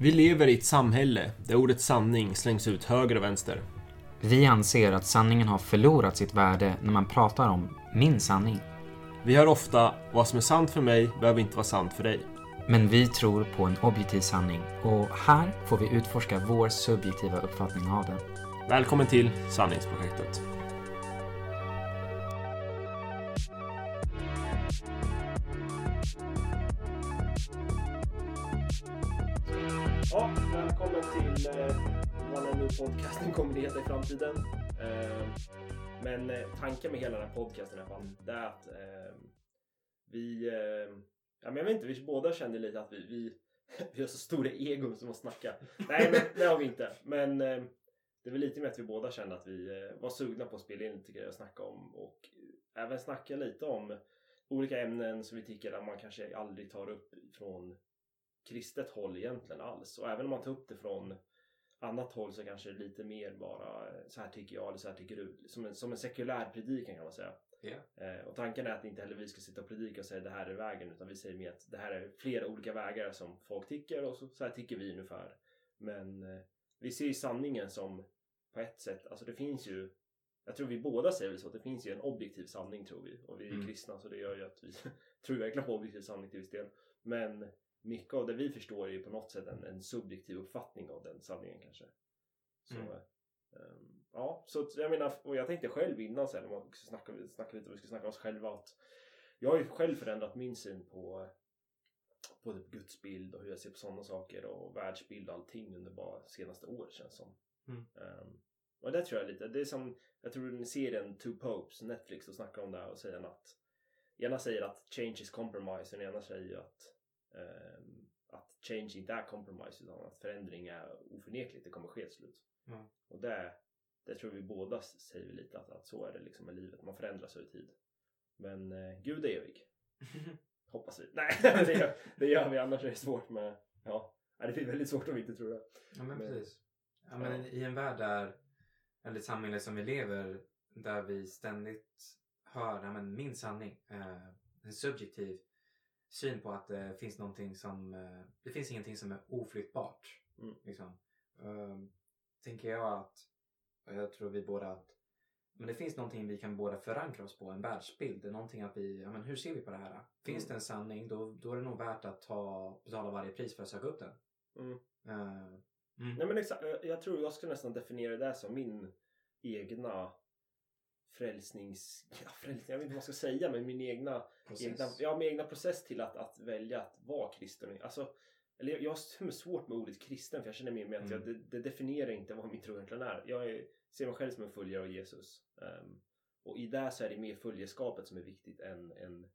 Vi lever i ett samhälle där ordet sanning slängs ut höger och vänster. Vi anser att sanningen har förlorat sitt värde när man pratar om min sanning. Vi hör ofta vad som är sant för mig behöver inte vara sant för dig. Men vi tror på en objektiv sanning och här får vi utforska vår subjektiva uppfattning av den. Välkommen till Sanningsprojektet. Podcasten kommer att heta i framtiden. Eh, men eh, tanken med hela den här podcasten i alla fall, det är att eh, vi, ja men jag vet inte, vi båda kände lite att vi, vi, vi har så stora egon som att snacka. Nej, men det har vi inte. Men det är väl lite med att vi båda kände att vi var sugna på att spela in lite grejer och snacka om och även snacka lite om olika ämnen som vi tycker att man kanske aldrig tar upp från kristet håll egentligen alls. Och även om man tar upp det från annat håll så kanske det är lite mer bara eh, så här tycker jag eller så här tycker du. Som en, som en sekulär predikan kan man säga. Eh, och tanken är att inte heller vi ska sitta och predika och säga det här är vägen utan vi säger mer att det här är flera olika vägar som folk tycker och så, så här tycker vi ungefär. Men eh, vi ser ju sanningen som på ett sätt, alltså det finns ju jag tror vi båda säger väl så att det finns ju en objektiv sanning tror vi och vi är Mm. kristna så det gör ju att vi tror verkligen på objektiv sanning till viss del. Men mycket av det vi förstår är ju på något sätt en, en subjektiv uppfattning av den sanningen kanske. Så, Mm. ehm, ja, så jag menar, och jag tänkte själv innan sen, om man ska snacka, snacka lite, vi ska snacka om oss själva, att jag har ju själv förändrat min syn på på typ gudsbild och hur jag ser på sådana saker och världsbild och allting under bara senaste året känns som. Mm. Ehm, och det tror jag lite, det är som, jag tror ni ser den Two Popes, Netflix, och snackar om det här och säger att ena säger att change is compromise och den ena säger att att change inte är compromise utan att förändring är oförnekligt, det kommer ske till slut. Mm. Och det, det tror vi båda säger lite att, att så är det liksom med livet, man förändras över tid. Men eh, Gud är evig. Hoppas vi. Nej, det gör, det gör vi annars är det svårt med, ja, det blir väldigt svårt om vi inte tror det. Ja men Men- precis. Ja, men Ja. I en värld där, eller ett samhälle som vi lever, där vi ständigt hör ja, men min sanning, eh, en subjektiv syn på att det finns någonting som, eh, det finns ingenting som är oflyttbart. Mm. Liksom. Eh, tänker jag att, och jag tror vi båda att men det finns någonting vi kan båda förankra oss på, en världsbild. Det är någonting att vi, ja men hur ser vi på det här? Finns Mm. det en sanning då, då är det nog värt att ta, betala varje pris för att söka upp den. Mm. Eh, mm. Nej men exakt, jag- jag tror jag skulle nästan definiera det som min egna frälsnings... Ja, frälsning, jag vet inte vad jag ska säga men min egna, Process. egna, ja, min egna process till att, att välja att vara kristen. Alltså, eller jag, jag har svårt med ordet kristen för jag känner mer med att Mm. jag, det, det definierar inte vad min tro egentligen är. Jag är, ser mig själv som en följare av Jesus. Ehm, och i det så är det mer följeskapet som är viktigt än, än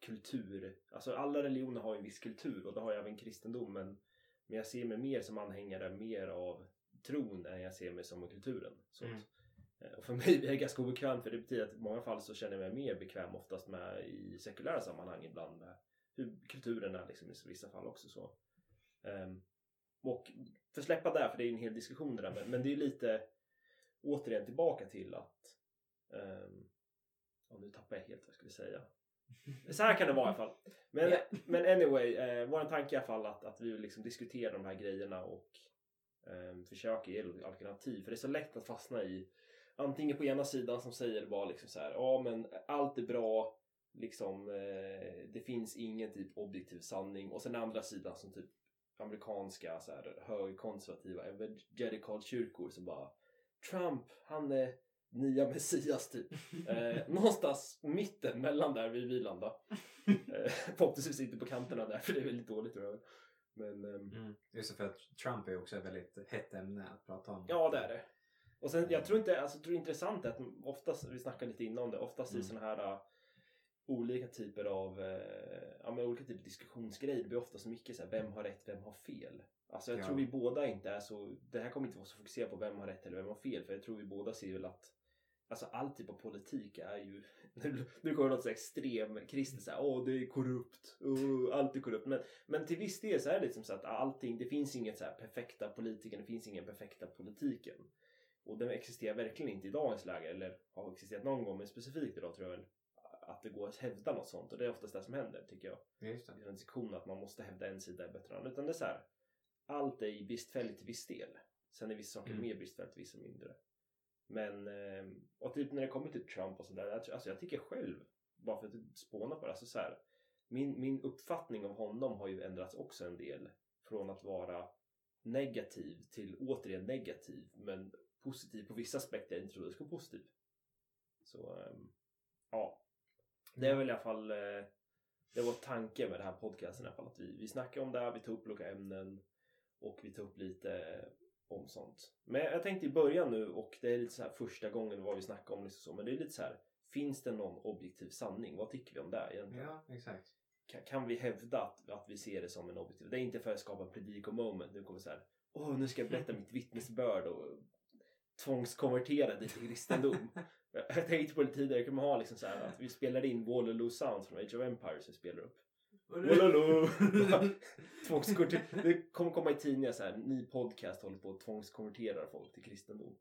kultur. Alltså alla religioner har ju en viss kultur och det har även kristendom men, men jag ser mig mer som anhängare mer av tron än jag ser mig som kulturen. Så Mm. Eh, och för mig är det ganska obekvämt för det betyder att i många fall så känner jag mig mer bekväm oftast med i sekulära sammanhang ibland med hur kulturen är liksom i vissa fall också så. Ehm, och för släppa där, för det är ju en hel diskussion det där men, men det är lite återigen tillbaka till att um, nu tappar jag helt vad jag skulle säga. Så här kan det vara i alla fall. Men, Ja. men anyway, eh, vår tanke i alla fall att, att vi vill liksom diskutera de här grejerna och eh, försöka ge alternativ. För det är så lätt att fastna i antingen på ena sidan som säger bara liksom så här, ja men allt är bra, liksom eh, det finns ingen typ objektiv sanning och sen andra sidan som typ amerikanska så här, högerkonservativa evangelical kyrkor som bara Trump, han är nya messias typ. Eh, någonstans mitten mellan där vi vill landa. Eh, förhoppningsvis inte på kanterna där för det är väldigt dåligt tror jag. Men ehm, Mm. Just för att Trump är också ett väldigt hett ämne att prata om. ja det är det. Och sen jag tror inte, alltså jag tror det är intressant att oftast, vi snackade lite innan om det, oftast i Mm. sådana här uh, olika typer av, eh, ja men olika typer av diskussionsgrejer, det blir ofta så mycket så här, vem har rätt, vem har fel? Alltså jag Ja. tror vi båda inte är så, det här kommer inte vara så fokuserat på vem har rätt eller vem har fel, för jag tror vi båda ser väl att Alltså all typ av politik är ju, nu- nu kommer det något så extrem kristet såhär, åh det är korrupt, oh, allt är korrupt. Men, men till viss del så är det liksom så att allting, det finns inget så här perfekta politiken, det finns ingen perfekta politiken. Och den existerar verkligen inte i dagens läge, eller har existerat någon gång, men specifikt idag tror jag väl att det går att hävda något sånt. Och det är oftast det som händer, tycker jag. Just det. I en diskussion att man måste hävda en sida bättre än. Utan det är så här, allt är bristfälligt till viss del. Sen är vissa saker Mm. mer bristfälligt, vissa mindre. Men, eh, och typ när det kommer till Trump och sådär, alltså jag tycker själv, bara för att spåna på det, alltså så här, min, min uppfattning av honom har ju ändrats också en del. Från att vara negativ till återigen negativ, men positiv på vissa aspekter jag inte trodde skulle vara positiv. Så, ehm, ja. Det är väl i alla fall, eh, det var tanken med den här podcasten i alla fall, att vi, vi snackar om det här, vi tar upp olika ämnen och vi tar upp lite om sånt. Men jag tänkte i början nu och det är lite så här första gången vad vi snackar om liksom så, men det är lite så här Finns det någon objektiv sanning? Vad tycker vi om det egentligen? Ja, exakt. Kan, kan vi hävda att, att vi ser det som en objektiv? Det är inte för att skapa en predico moment. Nu kommer så här. Åh, nu ska jag berätta mitt vittnesbörd och tvångskonvertera dig till kristendom. jag tänkte på det tidigare. Kan man ha liksom så här att vi spelar in Waterloo Sounds från Age of Empires vi spelar upp. Waterloo! Det kommer komma i tidningar så här. Ny podcast håller på att tvångskonvertera folk till kristendom.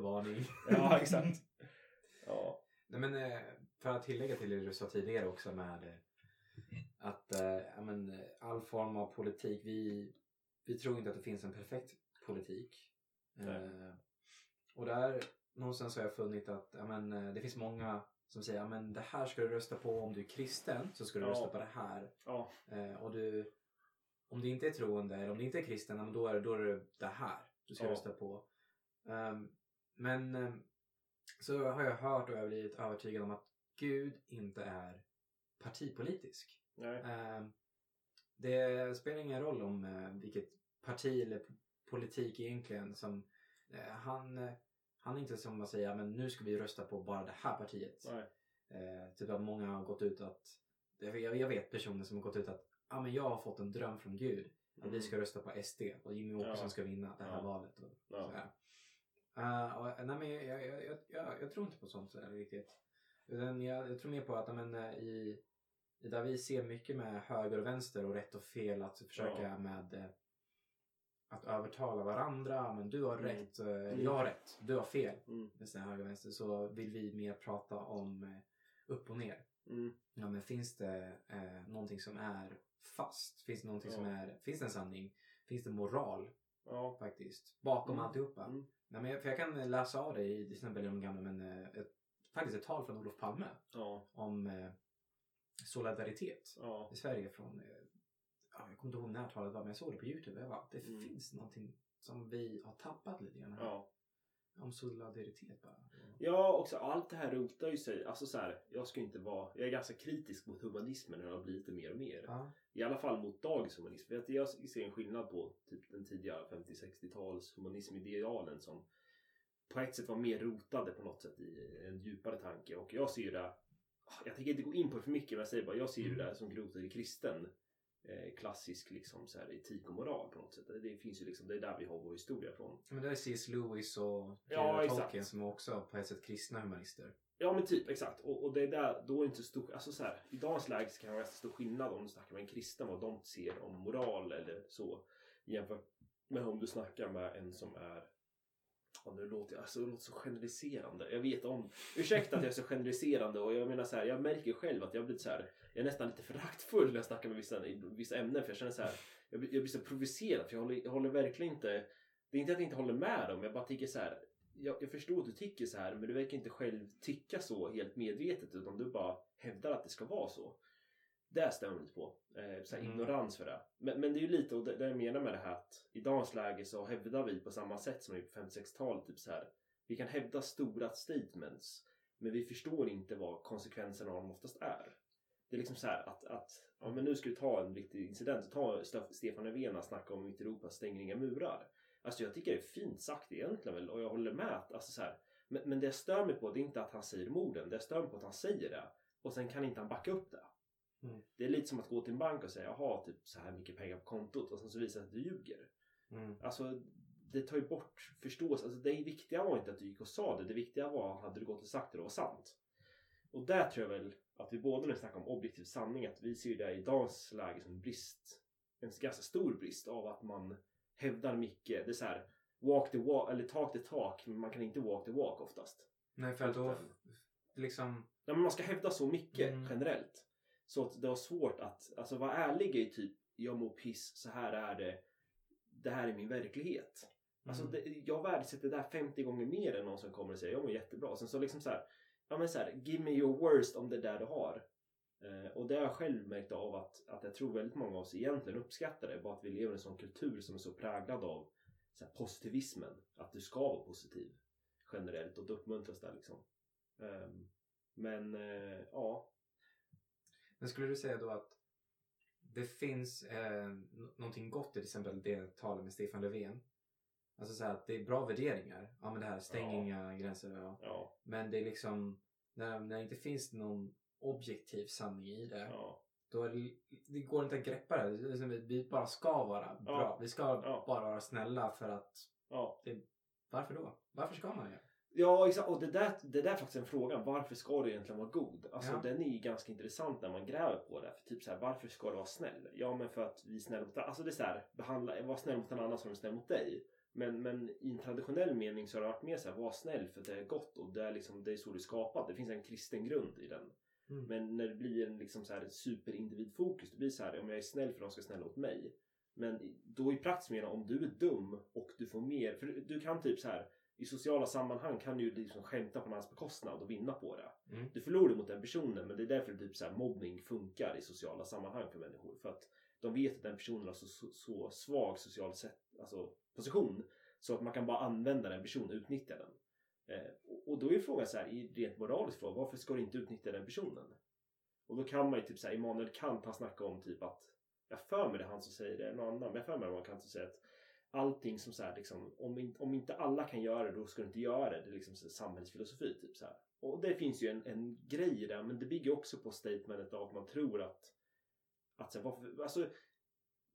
Varning. Ja, exakt. Ja. Nej, men, eh, för att tillägga till det du sa tidigare också med eh, att ja, men, all form av politik, vi, vi tror inte att det finns en perfekt politik. Nej. Och där någonstans har jag funnit att ja, men, eh, det finns många som säger att det här ska du rösta på om du är kristen så ska du Ja. rösta på det här. Ja. Eh, och du, om du inte är troende eller om du inte är kristen, ja, då är, det- då är det det här du ska Ja. rösta på. Ehm, men ehm, så har jag hört och jag har blivit övertygad om att Gud inte är partipolitisk. Nej. Ehm, det spelar ingen roll om eh, vilket parti eller politik egentligen som eh, han, han är inte som att säga men nu ska vi rösta på bara det här partiet. Eh, typ att många har gått ut att, jag, jag vet personer som har gått ut att ah, men jag har fått en dröm från Gud att vi ska rösta på SD och Jimmy Åkesson Mm. Ja. ska vinna det här Ja. valet. Och, Ja. sådär. Eh, och, nej, men jag, jag, jag, jag, tror inte på sånt sådär riktigt. Utan jag, tror mer på att men, eh, i, där vi ser mycket med höger och vänster och rätt och fel att försöka med eh, att övertala varandra. Men du har Mm. rätt, eh, jag har rätt, du har fel. Mm. Med höger och vänster så vill vi mer prata om eh, upp och ner. Mm. Ja, men finns det eh, någonting som är fast? Finns det någonting som Ja. är, finns det en sanning? Finns det moral Ja. faktiskt? Bakom Mm. alltihopa? Mm. Nej, men jag, för jag kan läsa av i till exempel i de gamla, men eh, ett, faktiskt ett tal från Olof Palme Ja. om eh, solidaritet Ja. i Sverige från, jag kommer inte ihåg när talet var, men jag såg det på Youtube. Jag bara, det Mm. finns någonting som vi har tappat lite grann här. Ja. Om solidaritet bara. Ja, också allt det här rotar ju sig. Alltså så här, jag ska inte vara... Jag är ganska kritisk mot humanismen när det har blivit det mer och mer. Ja. I alla fall mot dagens humanism. Jag ser en skillnad på typ den tidiga 50-60-tals humanismidealen som på ett sätt var mer rotade på något sätt i en djupare tanke. Och jag ser ju det... Jag tänker inte gå in på det för mycket men jag säger bara jag ser ju Mm. det som rotad i kristen klassisk liksom så här, etik och moral på något sätt. Det finns ju liksom, det är där vi har vår historia från. Men det är C.S. Lewis och Ja, exakt. Tolkien som också på ett sätt kristna humanister. Ja men typ exakt. Och, och det är där, då är inte stor, alltså så här, i dagens läge så kan det vara ganska stor skillnad om du snackar med en kristen vad de ser om moral eller så. Jämfört med om du snackar med en som är Ja, nu låter jag alltså, det låter så generaliserande. Jag vet om. Ursäkta att jag är så generaliserande och jag menar så här. Jag märker själv att jag blir så här. Jag är nästan lite föraktfull när jag snackar med vissa, vissa ämnen för jag känner så här. Jag blir, jag blir så provocerad för jag håller, jag håller verkligen inte. Det är inte att jag inte håller med dem. Jag bara tycker så här. Jag, jag förstår att du tycker så här men du verkar inte själv tycka så helt medvetet utan du bara hävdar att det ska vara så. Det stämmer jag inte på. Eh, så Mm. Ignorans för det. Men, men det är ju lite och det, det jag menar med det här att i dagens läge så hävdar vi på samma sätt som vi på 50-60-talet typ så här. Vi kan hävda stora statements men vi förstår inte vad konsekvenserna av dem oftast är. Det är liksom så här att, att ja, men nu ska vi ta en riktig incident. Ta Ste- Stefan Löfven och snacka om mitt Europa stänger inga murar. Alltså jag tycker det är fint sagt egentligen väl och jag håller med. att- Alltså så här, men, men det jag stör mig på det är inte att han säger de orden. Det jag stör mig på att han säger det och sen kan inte han backa upp det. Mm. Det är lite som att gå till en bank och säga jag har typ så här mycket pengar på kontot och sen så visar det att du ljuger. Mm. Alltså det tar ju bort förståelse. Alltså det viktiga var inte att du gick och sa det. Det viktiga var hade du gått och sagt det och var sant. Och där tror jag väl att vi båda när vi snackar om objektiv sanning att vi ser det i dagens läge som en brist. En ganska stor brist av att man hävdar mycket. Det är så här walk the walk eller talk the talk men man kan inte walk the walk oftast. Nej, för då liksom... Nej, men man ska hävda så mycket Mm. generellt. Så att det var svårt att, alltså vara ärlig är ju typ, jag mår piss, så här är det. det här är min verklighet. Alltså Mm. det, jag värdesätter det där 50 gånger mer än någon som kommer och säger jag mår jättebra. Sen så liksom så här, ja men så här, give me your worst om det är där du har. Eh, och det har jag själv märkt av att, att jag tror väldigt många av oss egentligen uppskattar det. Bara att vi lever i en sån kultur som är så präglad av så här, positivismen. Att du ska vara positiv generellt och då uppmuntras det liksom. Ehm, men eh, ja, Men skulle du säga då att det finns eh, någonting gott i till exempel det talet med Stefan Löfven? Alltså så att det är bra värderingar. Ja men det här stäng Ja. inga gränser. Ja. ja, Men det är liksom när, när det inte finns någon objektiv sanning i det. ja, Då är det, det går inte att greppa det. det. Vi bara ska vara bra. Vi ska bara vara snälla för att ja. varför då? Varför ska man det? Ja, exakt. Och det där, det där är faktiskt en fråga. Varför ska du egentligen vara god? Alltså Ja. den är ju ganska intressant när man gräver på det. För typ så här, varför ska du vara snäll? Ja, men för att vi är snälla mot Alltså det är så här, behandla, var snäll mot en annan som är snäll mot dig. Men, men i en traditionell mening så har det varit mer så här, var snäll för det är gott och det är liksom, det är så du är skapad. Det finns en kristen grund i den. Mm. Men när det blir en liksom så här superindividfokus, det blir så här, om jag är snäll för de ska snälla mot mig. Men då i praktiskt mening, om du är dum och du får mer, för du kan typ så här i sociala sammanhang kan du ju liksom skämta på någons bekostnad och vinna på det. Mm. Du förlorar mot den personen men det är därför typ så här mobbning funkar i sociala sammanhang för människor. För att de vet att den personen har så, så, så svag social sätt, alltså, position så att man kan bara använda den personen och utnyttja den. Eh, och, och då är frågan så här, i rent moralisk fråga, varför ska du inte utnyttja den personen? Och då kan man ju typ säga, Immanuel Kant han snackar om typ att, jag för mig det han som säger det, någon annan, men jag för mig det var Kant som säger att allting som så här, liksom, om, in, om inte alla kan göra det, då ska du inte göra det. Det är liksom så här, samhällsfilosofi. Typ så här. Och det finns ju en, en grej i det, men det bygger också på statementet av att man tror att, att så här, varför, alltså,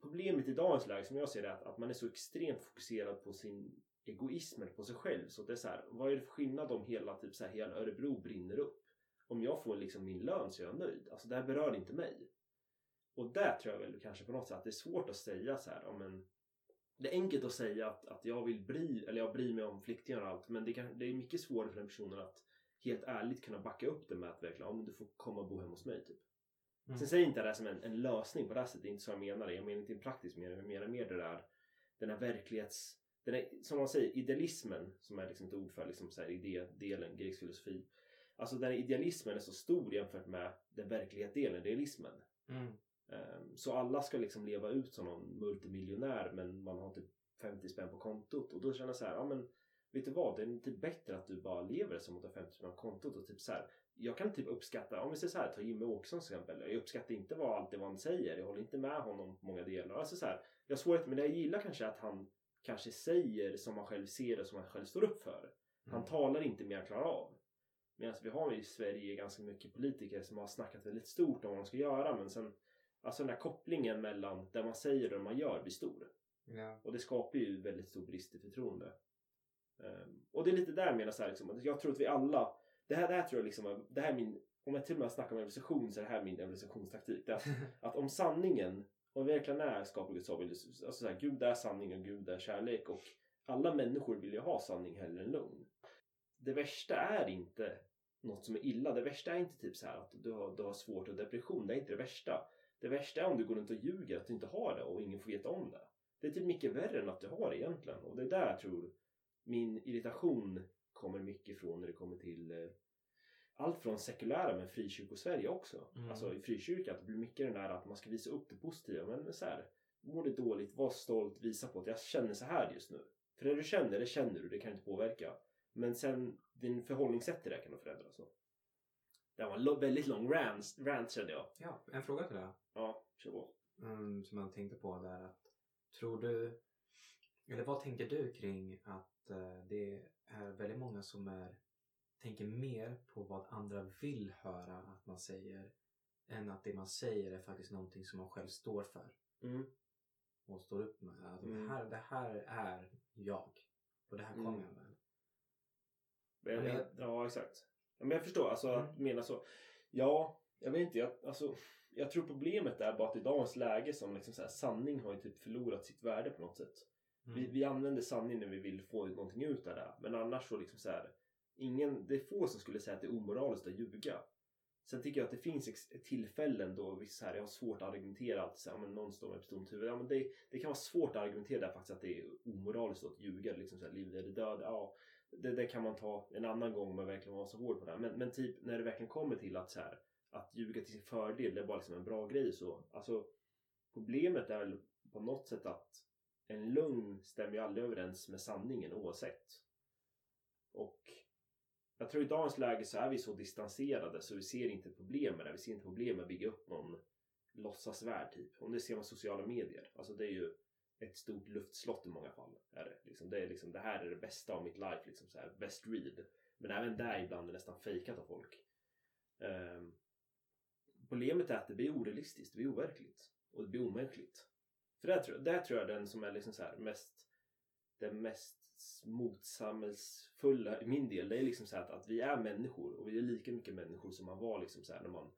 problemet i dagens läge som jag ser det är att, att man är så extremt fokuserad på sin egoism eller på sig själv. Så det är så här, vad är det för skillnad om hela, typ så här, hela Örebro brinner upp? Om jag får liksom min lön så är jag nöjd. Alltså det här berör inte mig. Och där tror jag väl kanske på något sätt att det är svårt att säga så här, ja, men det är enkelt att säga att, att jag vill bry, eller jag bryr mig om flyktingar och allt men det, kan, det är mycket svårare för den personen att helt ärligt kunna backa upp det med att verkligen, om du får komma och bo hemma hos mig typ. Mm. Sen säger inte jag det här som en, en lösning på det här sättet, det är inte så jag menar det. Jag menar inte en praktisk mening, jag menar mer det där den här verklighets, den här, som man säger, idealismen som är liksom ett ord för liksom så här idédelen, grekisk filosofi. Alltså den här idealismen är så stor jämfört med den verklighetsdelen, realismen. Mm. Ehm, Så alla ska liksom leva ut som någon multimiljonär men man har typ 50 spänn på kontot och då känner jag så här, ja men vet du vad, det är typ bättre att du bara lever som att du har 50 spänn på kontot och typ så här. Jag kan typ uppskatta, om vi säger så här, ta Jimmy Åkesson till exempel. Jag uppskattar inte vad allt det vad han säger, jag håller inte med honom på många delar. Alltså så här, jag har svårigheter det, jag gillar kanske att han kanske säger som han själv ser det, som han själv står upp för. Han Mm. talar inte mer han klarar av. Medan vi har i Sverige ganska mycket politiker som har snackat väldigt stort om vad de ska göra men sen Alltså den här kopplingen mellan det man säger och det man gör blir stor. Ja. Och det skapar ju väldigt stor brist i förtroende. Ehm, och det är lite där jag menar så här, liksom, jag tror att vi alla Det här, det här tror jag liksom Det här är min Om jag till och med snackar om evolution så är det här min evolutionstaktik. Att, att om sanningen Om vi verkligen är skapad Guds avbild Alltså så här, Gud är sanning och Gud är kärlek och alla människor vill ju ha sanning hellre än lugn. Det värsta är inte något som är illa. Det värsta är inte typ så här att du har, du har svårt och depression. Det är inte det värsta. Det värsta är om du går runt och ljuger att du inte har det och ingen får veta om det. Det är typ mycket värre än att du har det egentligen. Och det är där jag tror min irritation kommer mycket ifrån när det kommer till eh, allt från sekulära men frikyrkosverige också. Mm. Alltså i frikyrkan, att det blir mycket den där att man ska visa upp det positiva. Men så här, mår det dåligt, var stolt, visa på att jag känner så här just nu. För det du känner, det känner du, det kan du inte påverka. Men sen, din förhållningssätt till det kan du förändra. Så. Det var en väldigt lång rant, rant kände jag. ja, en fråga till det. Ja, kör på. Mm, som jag tänkte på där att tror du eller vad tänker du kring att eh, det är väldigt många som är tänker mer på vad andra vill höra att man säger än att det man säger är faktiskt någonting som man själv står för Mm. och står upp med. Att Mm. det, här, det här är jag och det här kommer Mm. jag med. Men, ja, exakt. Men jag förstår, alltså Mm. att mena så. Ja, jag vet inte. Jag, alltså, jag tror problemet är bara att i dagens läge som liksom så här, sanning har ju typ förlorat sitt värde på något sätt. Mm. Vi, vi använder sanning när vi vill få någonting ut av det. Men annars så liksom så här, ingen, det är få som skulle säga att det är omoraliskt att ljuga. Sen tycker jag att det finns tillfällen då vissa så här, jag har svårt att argumentera att så här, men någon står med pistol mot huvudet. Ja, men det, det kan vara svårt att argumentera där faktiskt att det är omoraliskt att ljuga. Liksom så här, liv eller död. Ja, det, det kan man ta en annan gång om man verkligen var så hård på det. här. Men, men typ när det verkligen kommer till att så här, att ljuga till sin fördel, det är bara liksom en bra grej så. Alltså problemet är väl på något sätt att en lögn stämmer ju aldrig överens med sanningen oavsett. Och jag tror i dagens läge så är vi så distanserade så vi ser inte problem med det. Vi ser inte problem med att bygga upp någon låtsasvärld typ. Om det ser man sociala medier. Alltså det är ju ett stort luftslott i många fall. Är det. Liksom, det, är liksom, det här är det bästa av mitt life. Liksom, så här, best read. Men även där ibland är det nästan fejkat av folk. Um, problemet är att det blir orealistiskt, det blir overkligt. Och det blir omänskligt. För där tror, jag, där tror jag den som är liksom så här mest den mest motsamhällsfulla i min del det är liksom så här att, att vi är människor och vi är lika mycket människor som man var liksom så här när man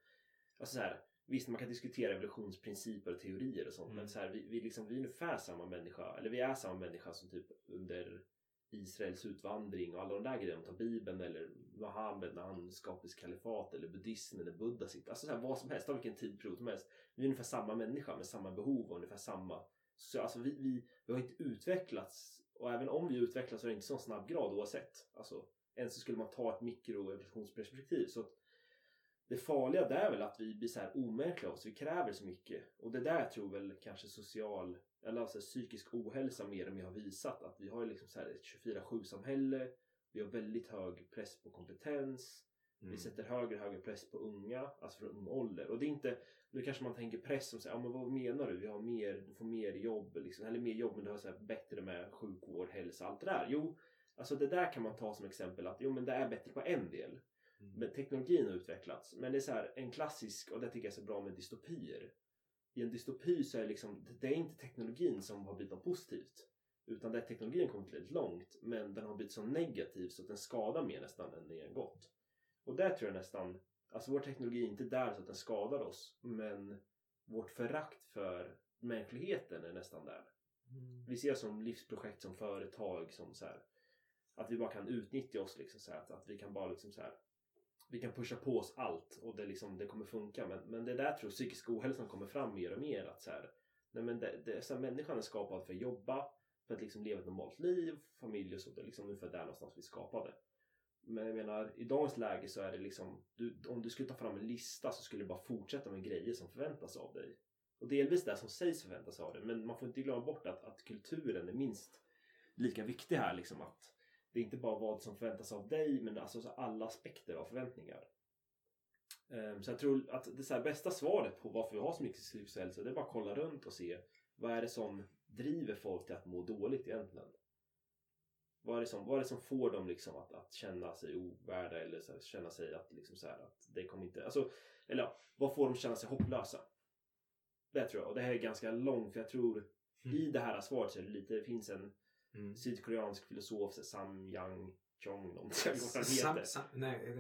alltså så här, Visst man kan diskutera evolutionsprinciper och teorier och sånt Mm. men så här, vi, vi, liksom, vi är ungefär samma människa eller vi är samma människa som typ under Israels utvandring och alla de där grejerna. Ta Bibeln eller Muhammed när han skapade sitt kalifat eller buddhismen eller Buddha sitt. Alltså så här, vad som helst, av vilken tidperiod som helst. Vi är ungefär samma människa med samma behov och ungefär samma så alltså vi, vi, vi har inte utvecklats och även om vi utvecklas så är det inte så snabb grad oavsett. Alltså, än så skulle man ta ett mikroevolutionsperspektiv. Så att det farliga där är väl att vi blir så här omänskliga av oss. Vi kräver så mycket. Och det där tror väl kanske social eller alltså psykisk ohälsa mer än mer har visat. Att vi har liksom så här ett 24-7 samhälle. Vi har väldigt hög press på kompetens. Mm. Vi sätter högre och högre press på unga, alltså från ung ålder. Och det är inte, nu kanske man tänker press som säger, ja men vad menar du? Vi har mer, du får mer jobb, liksom, eller mer jobb men du har så bättre med sjukvård, hälsa, allt det där. Jo, alltså det där kan man ta som exempel att jo men det är bättre på en del. Mm. Men teknologin har utvecklats. Men det är så här, en klassisk, och det tycker jag är så bra med dystopier. I en dystopi så är det liksom, det är inte teknologin som har blivit något positivt. Utan det är teknologin kommit väldigt långt. Men den har blivit så negativ så att den skadar mer nästan än den ger gott. Och där tror jag nästan, alltså vår teknologi är inte där så att den skadar oss. Men vårt förakt för mänskligheten är nästan där. Mm. Vi ser som livsprojekt, som företag, som så här, att vi bara kan utnyttja oss liksom så här, att, att vi kan bara liksom så här, vi kan pusha på oss allt och det, liksom, det kommer funka. Men, men det är där tror jag psykisk ohälsan kommer fram mer och mer. Att så här, nej men det, det, så här, människan är skapad för att jobba, för att liksom leva ett normalt liv, familj och så. Det är liksom ungefär där någonstans vi skapade. Men jag menar, i dagens läge så är det liksom, du, om du skulle ta fram en lista så skulle du bara fortsätta med grejer som förväntas av dig. Och delvis det som sägs förväntas av dig. Men man får inte glömma bort att, att kulturen är minst lika viktig här. Liksom, att det är inte bara vad som förväntas av dig men alltså så alla aspekter av förväntningar. Ehm, så jag tror att det så bästa svaret på varför vi har så mycket psykisk hälsa det är bara att kolla runt och se vad är det som driver folk till att må dåligt egentligen. Vad är det som, vad är det som får dem liksom att, att känna sig ovärda eller så här, känna sig att, liksom så här, att det kommer inte... Alltså, eller ja, vad får dem känna sig hopplösa? Det tror jag. Och det här är ganska långt för jag tror Mm. i det här svaret så är det lite, det finns en Mm. sydkoreansk filosof, Sam Yang Chong, någonting jag Sam, heter. Sam, nej,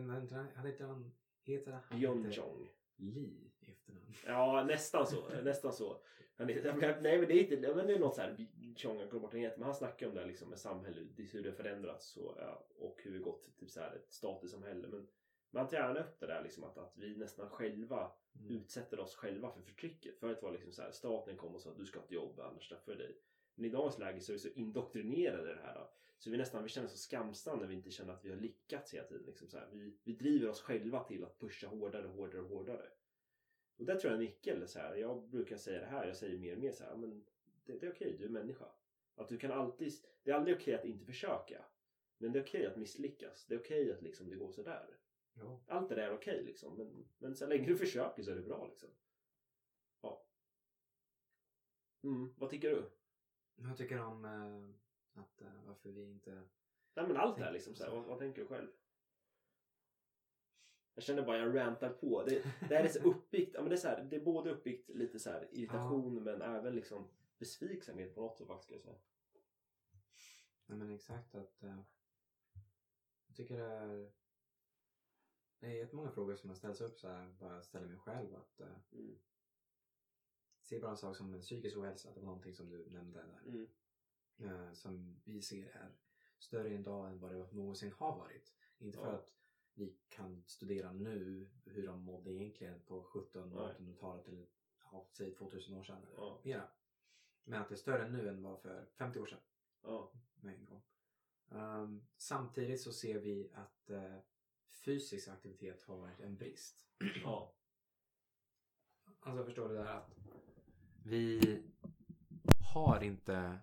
han heter han... Heter han? Byung Chong. Li i efternamn. Ja, nästan så. nästan så. Han är, nej men det är inte, men det är något så här, Chong, jag glömmer bort heter, men han snackar om det här liksom med samhället, hur det förändrats och, ja, och hur vi gått till typ så här ett statussamhälle. Men man tar gärna upp det där liksom att, att vi nästan själva Mm. utsätter oss själva för förtrycket. Förut var det liksom så här, staten kom och sa att du ska ha ett jobb annars straffar vi dig. Men i dagens läge så är vi så indoktrinerade i det här. Så vi nästan vi känner så skamsna när vi inte känner att vi har lyckats hela tiden. Liksom så här. Vi, vi driver oss själva till att pusha hårdare, hårdare och hårdare. Och det tror jag är en nyckel. Så här. Jag brukar säga det här, jag säger mer och mer så här, men det, det är okej, du är människa. Att du kan alltid, det är aldrig okej att inte försöka. Men det är okej att misslyckas. Det är okej att liksom det går sådär. Ja. Allt det där är okej liksom. Men, men så länge du försöker så är det bra liksom. Ja. Mm, vad tycker du? Jag tycker om eh, att eh, varför vi inte... Nej men allt det här Tänk- liksom. Så här, vad, vad tänker du själv? Jag känner bara jag rantar på. Det, det här är så uppbyggt. Ja, men det, är så här, det är både uppbyggt lite så här irritation men även liksom besviksamhet på något sätt faktiskt. Säga. Nej men exakt att... eh, jag tycker det är... Det är jättemånga frågor som har ställts upp så här, bara ställer mig själv att... Uh, Mm. Se bara en sak som en psykisk ohälsa, det var någonting som du nämnde där. Mm. eh, som vi ser är större idag än vad det någonsin har varit. Inte för Ja. att vi kan studera nu hur de mådde egentligen på 1700 och 1800-talet eller ja, säg 2000 år sedan eller Ja. mera. Men att det är större nu än vad för 50 år sedan. Ja. Med en gång. Ehm, samtidigt så ser vi att eh, fysisk aktivitet har varit en brist. Ja. Alltså förstår du där att vi har inte...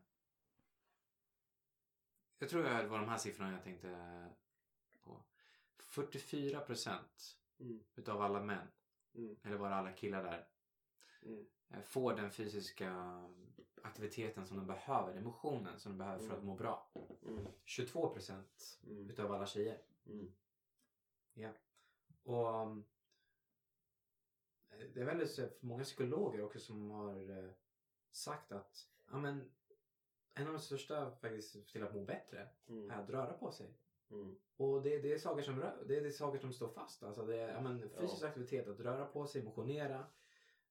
Jag tror det var de här siffrorna jag tänkte på. 44 procent Mm. utav alla män, Mm. eller var det alla killar där, Mm. eh, får den fysiska aktiviteten som de behöver, emotionen som de behöver för Mm. att må bra. Mm. 22 procent Mm. utav alla tjejer. Mm. Och det är väldigt så- många psykologer också som har eh, sagt att ja, men, en av de största faktiskt till att må bättre Mm. är att röra på sig. Mm. Och det, det, är saker som rör, det är saker som står fast. Alltså det är, ja, men, fysisk Ja. aktivitet, att röra på sig, motionera.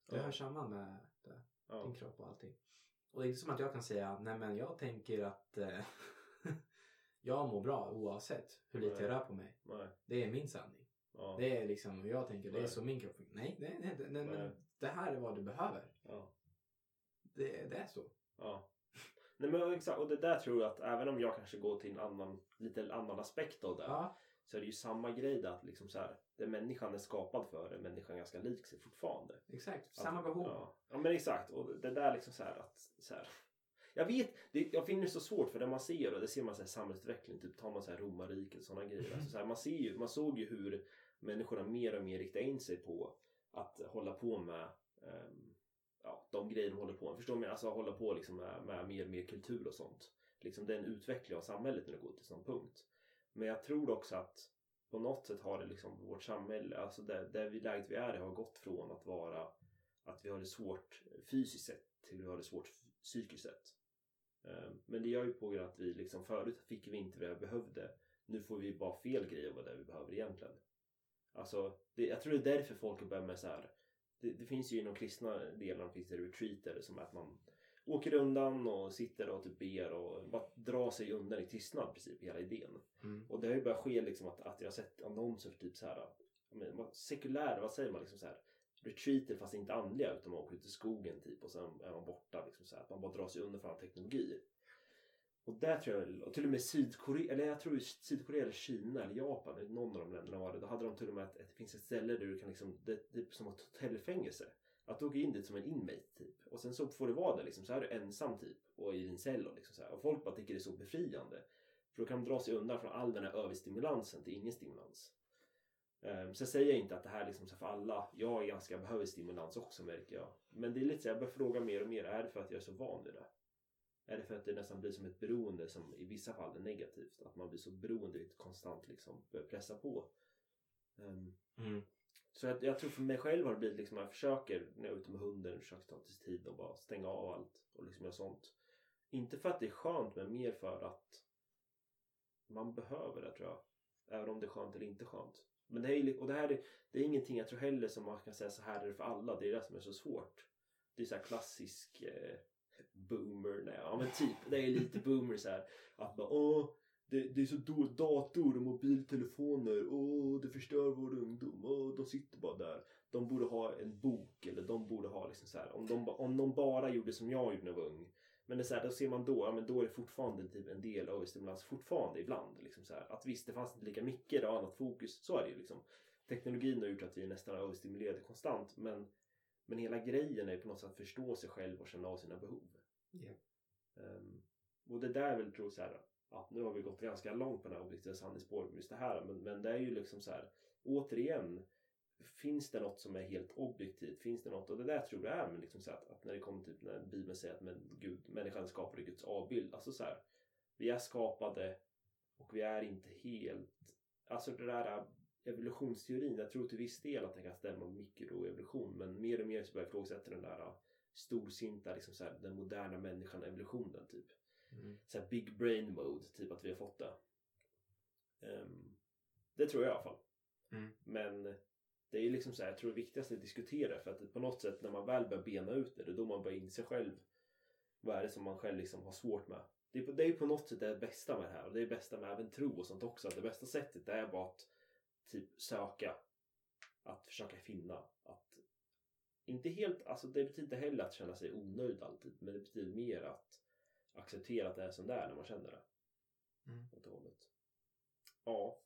Det Ja. hör samman med det, din Ja. kropp och allting. Och det är inte som att jag kan säga nej men jag tänker att eh, jag mår bra oavsett hur lite Nej. jag rör på mig. Nej. Det är min sanning. Ja. Det är liksom hur jag tänker. Det är så min kropp Nej, nej, nej, nej, nej, Nej. men det här är vad du behöver. Ja. Det, det är så. Ja. Nej men exakt, och det där tror jag att även om jag kanske går till en annan, lite annan aspekt av det. Ja, Så är det ju samma grej där att liksom så här, det människan är skapad för är människan ganska lik sig fortfarande. exakt. Samma Att- behov. Ja. ja men exakt. Och det där liksom så här att så här. Jag vet, det, jag finner det så svårt för det man ser och det ser man så här samhällsutveckling, typ tar man så här romarriket och sådana grejer. Alltså så här, man ser ju, man såg ju hur människorna mer och mer riktar in sig på att hålla på med um, ja, de grejer de håller på med. Förstår du? Alltså hålla på liksom med, med mer och mer kultur och sånt. Liksom det är en utveckling av samhället när det går till sån punkt. Men jag tror också att på något sätt har det liksom vårt samhälle, alltså det, där vi, läget vi är i har gått från att vara att vi har det svårt fysiskt sett till att vi har det svårt psykiskt sett. Ehm, men det gör ju på grund av att vi liksom förut fick vi inte det vi behövde. Nu får vi bara fel grejer vad det vi behöver egentligen. Alltså, det, jag tror det är därför folk börjar med så här. Det, det finns ju inom kristna delarna finns det retreater som att man åker undan och sitter och typ ber och bara drar sig undan i tystnad i princip, hela idén. Mm. Och det har ju börjat ske liksom att, att jag har sett annonser för typ så här, men, vad- sekulära, vad säger man liksom så här retreater fast inte andliga utan man åker ut i skogen typ och sen är man borta liksom så här, att man bara drar sig undan från all teknologi. Och där tror jag, och till och med Sydkorea, eller jag tror Sydkorea eller Kina eller Japan, eller någon av de länderna var det, då hade de till och med att, att det finns ett ställe där du kan liksom, det är som ett hotellfängelse. Att du åker in dit som en inmate typ. Och sen så får du vara där liksom, så är du ensam typ. Och i din cell och liksom så här. Och folk bara tycker det är så befriande. För då kan de dra sig undan från all den här överstimulansen till ingen stimulans. Um, så säger jag inte att det här liksom så för alla. Jag är ganska behöver stimulans också märker jag. Men det är lite så jag börjar fråga mer och mer. Är det för att jag är så van vid det? Är det för att det nästan blir som ett beroende som i vissa fall är negativt? Att man blir så beroende ett konstant liksom börjar pressa på. Ehm, Mm. så jag, jag tror för mig själv har det blivit liksom att jag försöker när jag är ute med hunden försöker ta till tid och bara stänga av allt och liksom göra sånt. Inte för att det är skönt men mer för att man behöver det tror jag. Även om det är skönt eller inte skönt. Men det, är, och det här är, det är ingenting jag tror heller som man kan säga så här är det för alla. Det är det som är så svårt. Det är så här klassisk eh, boomer. Nej, ja men typ. Det är lite boomer så här. Att bara åh det, det är så då, dator och mobiltelefoner. Åh, det förstör vår ungdom. Åh, de sitter bara där. De borde ha en bok eller de borde ha liksom så här. Om de, om de bara gjorde som jag gjorde när jag var ung. Men det är så här, då ser man då, ja men då är det fortfarande typ en del av stimulans fortfarande ibland. Liksom så här. Att visst, det fanns inte lika mycket, det var annat fokus. Så är det ju liksom. Teknologin har gjort att vi är nästan överstimulerade konstant. Men, men hela grejen är på något sätt att förstå sig själv och känna av sina behov. Ja. Ehm, och det där tror jag så här, ja, nu har vi gått ganska långt på den här objektiva sanningsspåret med just det här. Men, men det är ju liksom så här, återigen, finns det något som är helt objektivt? Finns det något? Och det där tror jag är men liksom så här, att, att när det kommer typ när Bibeln säger att men Gud, människan skapade Guds avbild. Alltså så här, vi är skapade och vi är inte helt, alltså det där evolutionsteorin, jag tror till viss del att det kan stämma med mikroevolution men mer och mer så börjar jag ifrågasätta den där storsinta, liksom så här, den moderna människan, evolutionen typ. Mm. Så här big brain mode, typ att vi har fått det. Ehm, det tror jag i alla fall. Mm. Men det är ju liksom så här, jag tror det viktigaste är att diskutera för att på något sätt när man väl börjar bena ut det, det är då man börjar inse själv vad är det som man själv liksom har svårt med. Det är, på, det är på något sätt det bästa med det här och det är det bästa med även tro och sånt också. Att det bästa sättet är bara att typ söka. Att försöka finna. Att inte helt, alltså det betyder inte heller att känna sig onöjd alltid. Men det betyder mer att acceptera att det är som det är när man känner det. Mm. Hållet. Ja.